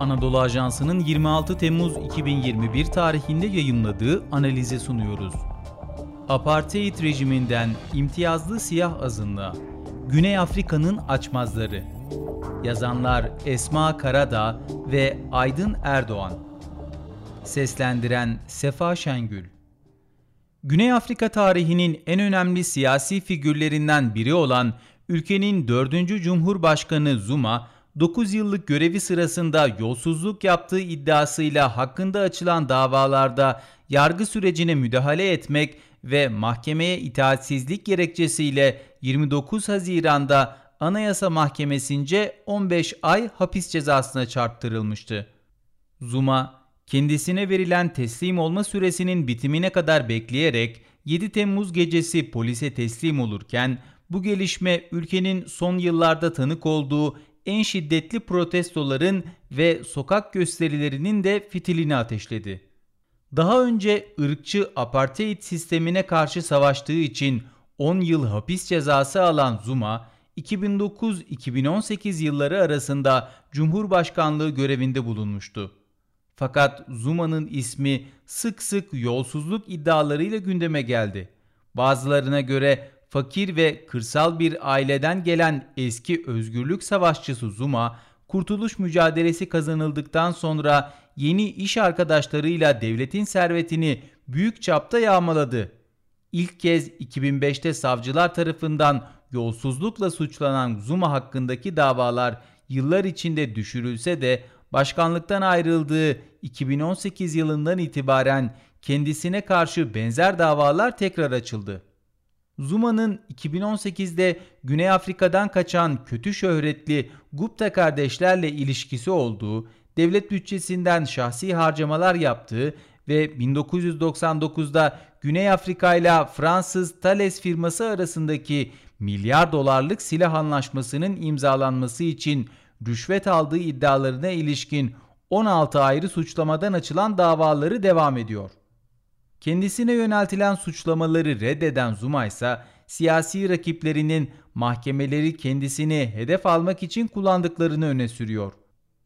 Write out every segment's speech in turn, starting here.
Anadolu Ajansı'nın 26 Temmuz 2021 tarihinde yayımladığı analize sunuyoruz. Apartheid rejiminden imtiyazlı siyah azınlığa, Güney Afrika'nın açmazları. Yazanlar Esma Karadağ ve Aydın Erdoğan. Seslendiren Sefa Şengül. Güney Afrika tarihinin en önemli siyasi figürlerinden biri olan ülkenin 4. Cumhurbaşkanı Zuma, 9 yıllık görevi sırasında yolsuzluk yaptığı iddiasıyla hakkında açılan davalarda yargı sürecine müdahale etmek ve mahkemeye itaatsizlik gerekçesiyle 29 Haziran'da Anayasa Mahkemesi'nce 15 ay hapis cezasına çarptırılmıştı. Zuma, kendisine verilen teslim olma süresinin bitimine kadar bekleyerek 7 Temmuz gecesi polise teslim olurken bu gelişme ülkenin son yıllarda tanık olduğu en şiddetli protestoların ve sokak gösterilerinin de fitilini ateşledi. Daha önce ırkçı apartheid sistemine karşı savaştığı için 10 yıl hapis cezası alan Zuma, 2009-2018 yılları arasında Cumhurbaşkanlığı görevinde bulunmuştu. Fakat Zuma'nın ismi sık sık yolsuzluk iddialarıyla gündeme geldi. Bazılarına göre fakir ve kırsal bir aileden gelen eski özgürlük savaşçısı Zuma, kurtuluş mücadelesi kazanıldıktan sonra yeni iş arkadaşlarıyla devletin servetini büyük çapta yağmaladı. İlk kez 2005'te savcılar tarafından yolsuzlukla suçlanan Zuma hakkındaki davalar yıllar içinde düşürülse de başkanlıktan ayrıldığı 2018 yılından itibaren kendisine karşı benzer davalar tekrar açıldı. Zuma'nın 2018'de Güney Afrika'dan kaçan kötü şöhretli Gupta kardeşlerle ilişkisi olduğu, devlet bütçesinden şahsi harcamalar yaptığı ve 1999'da Güney Afrika ile Fransız Thales firması arasındaki milyar dolarlık silah anlaşmasının imzalanması için rüşvet aldığı iddialarına ilişkin 16 ayrı suçlamadan açılan davaları devam ediyor. Kendisine yöneltilen suçlamaları reddeden Zuma ise siyasi rakiplerinin mahkemeleri kendisini hedef almak için kullandıklarını öne sürüyor.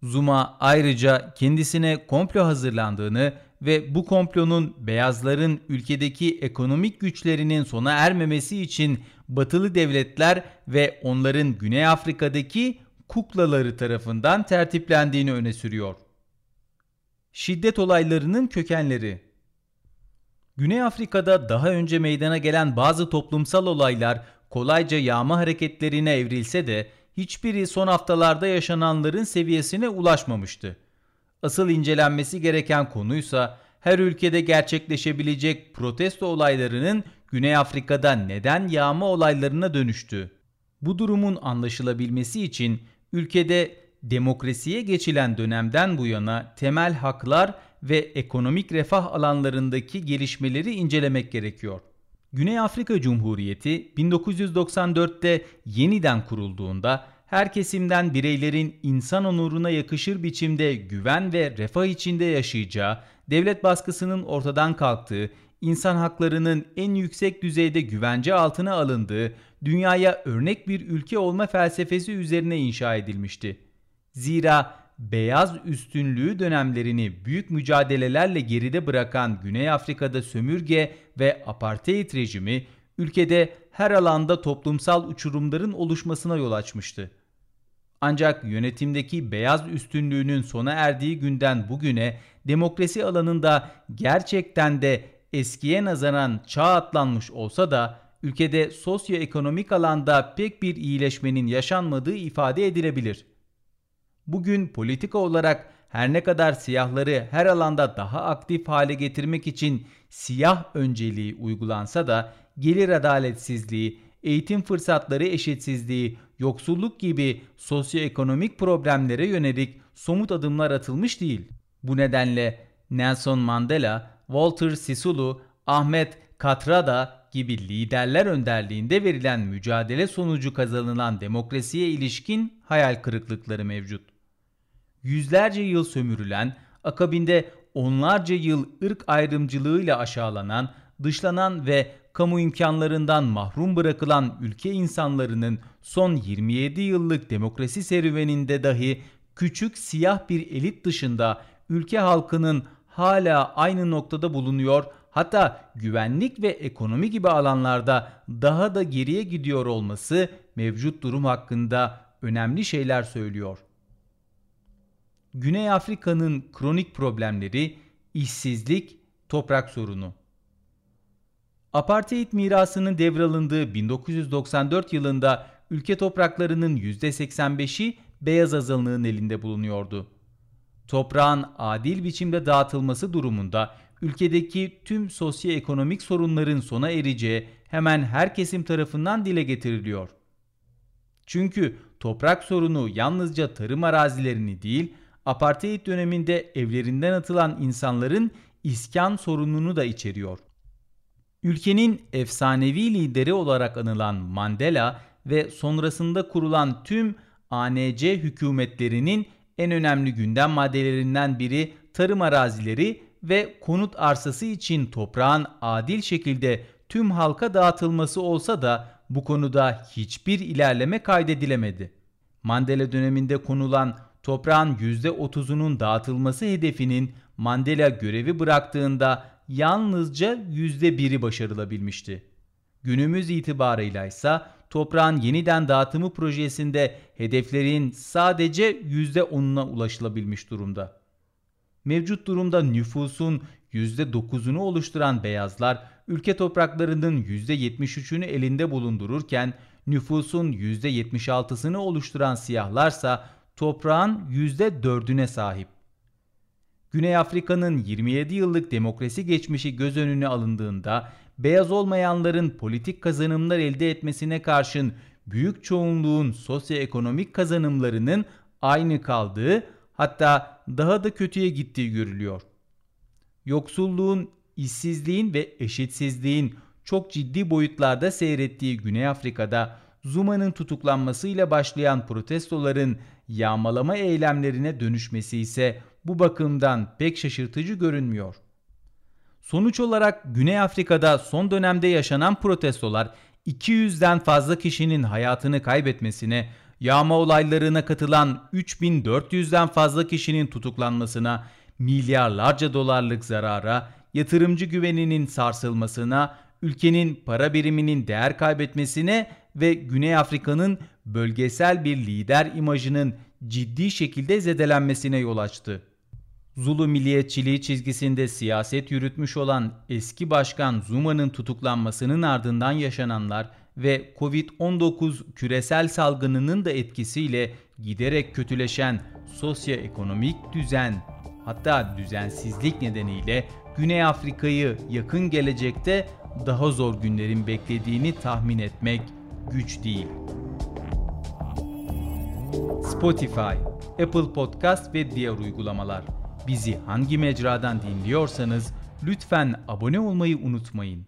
Zuma ayrıca kendisine komplo hazırlandığını ve bu komplonun beyazların ülkedeki ekonomik güçlerinin sona ermemesi için batılı devletler ve onların Güney Afrika'daki kuklaları tarafından tertiplendiğini öne sürüyor. Şiddet olaylarının kökenleri Güney Afrika'da daha önce meydana gelen bazı toplumsal olaylar kolayca yağma hareketlerine evrilse de hiçbiri son haftalarda yaşananların seviyesine ulaşmamıştı. Asıl incelenmesi gereken konuysa her ülkede gerçekleşebilecek protesto olaylarının Güney Afrika'da neden yağma olaylarına dönüştü. Bu durumun anlaşılabilmesi için ülkede demokrasiye geçilen dönemden bu yana temel haklar ve ekonomik refah alanlarındaki gelişmeleri incelemek gerekiyor. Güney Afrika Cumhuriyeti 1994'te yeniden kurulduğunda her kesimden bireylerin insan onuruna yakışır biçimde güven ve refah içinde yaşayacağı, devlet baskısının ortadan kalktığı, insan haklarının en yüksek düzeyde güvence altına alındığı, dünyaya örnek bir ülke olma felsefesi üzerine inşa edilmişti. Zira beyaz üstünlüğü dönemlerini büyük mücadelelerle geride bırakan Güney Afrika'da sömürge ve apartheid rejimi ülkede her alanda toplumsal uçurumların oluşmasına yol açmıştı. Ancak yönetimdeki beyaz üstünlüğünün sona erdiği günden bugüne demokrasi alanında gerçekten de eskiye nazaran çağ atlanmış olsa da ülkede sosyoekonomik alanda pek bir iyileşmenin yaşanmadığı ifade edilebilir. Bugün politika olarak her ne kadar siyahları her alanda daha aktif hale getirmek için siyah önceliği uygulansa da gelir adaletsizliği, eğitim fırsatları eşitsizliği, yoksulluk gibi sosyoekonomik problemlere yönelik somut adımlar atılmış değil. Bu nedenle Nelson Mandela, Walter Sisulu, Ahmet Katrada gibi liderler önderliğinde verilen mücadele sonucu kazanılan demokrasiye ilişkin hayal kırıklıkları mevcut yüzlerce yıl sömürülen, akabinde onlarca yıl ırk ayrımcılığıyla aşağılanan, dışlanan ve kamu imkanlarından mahrum bırakılan ülke insanlarının son 27 yıllık demokrasi serüveninde dahi küçük siyah bir elit dışında ülke halkının hala aynı noktada bulunuyor hatta güvenlik ve ekonomi gibi alanlarda daha da geriye gidiyor olması mevcut durum hakkında önemli şeyler söylüyor. Güney Afrika'nın kronik problemleri işsizlik, toprak sorunu. Apartheid mirasının devralındığı 1994 yılında ülke topraklarının %85'i beyaz azınlığın elinde bulunuyordu. Toprağın adil biçimde dağıtılması durumunda ülkedeki tüm sosyoekonomik sorunların sona ereceği hemen her kesim tarafından dile getiriliyor. Çünkü toprak sorunu yalnızca tarım arazilerini değil, apartheid döneminde evlerinden atılan insanların iskan sorununu da içeriyor. Ülkenin efsanevi lideri olarak anılan Mandela ve sonrasında kurulan tüm ANC hükümetlerinin en önemli gündem maddelerinden biri tarım arazileri ve konut arsası için toprağın adil şekilde tüm halka dağıtılması olsa da bu konuda hiçbir ilerleme kaydedilemedi. Mandela döneminde konulan toprağın %30'unun dağıtılması hedefinin Mandela görevi bıraktığında yalnızca %1'i başarılabilmişti. Günümüz itibarıyla ise toprağın yeniden dağıtımı projesinde hedeflerin sadece %10'una ulaşılabilmiş durumda. Mevcut durumda nüfusun %9'unu oluşturan beyazlar ülke topraklarının %73'ünü elinde bulundururken nüfusun %76'sını oluşturan siyahlarsa toprağın %4'üne sahip. Güney Afrika'nın 27 yıllık demokrasi geçmişi göz önüne alındığında beyaz olmayanların politik kazanımlar elde etmesine karşın büyük çoğunluğun sosyoekonomik kazanımlarının aynı kaldığı hatta daha da kötüye gittiği görülüyor. Yoksulluğun, işsizliğin ve eşitsizliğin çok ciddi boyutlarda seyrettiği Güney Afrika'da Zuma'nın tutuklanmasıyla başlayan protestoların yağmalama eylemlerine dönüşmesi ise bu bakımdan pek şaşırtıcı görünmüyor. Sonuç olarak Güney Afrika'da son dönemde yaşanan protestolar 200'den fazla kişinin hayatını kaybetmesine, yağma olaylarına katılan 3400'den fazla kişinin tutuklanmasına, milyarlarca dolarlık zarara, yatırımcı güveninin sarsılmasına, ülkenin para biriminin değer kaybetmesine ve Güney Afrika'nın bölgesel bir lider imajının ciddi şekilde zedelenmesine yol açtı. Zulu milliyetçiliği çizgisinde siyaset yürütmüş olan eski başkan Zuma'nın tutuklanmasının ardından yaşananlar ve Covid-19 küresel salgınının da etkisiyle giderek kötüleşen sosyoekonomik düzen hatta düzensizlik nedeniyle Güney Afrika'yı yakın gelecekte daha zor günlerin beklediğini tahmin etmek güç değil. Spotify, Apple Podcast ve diğer uygulamalar. Bizi hangi mecradan dinliyorsanız lütfen abone olmayı unutmayın.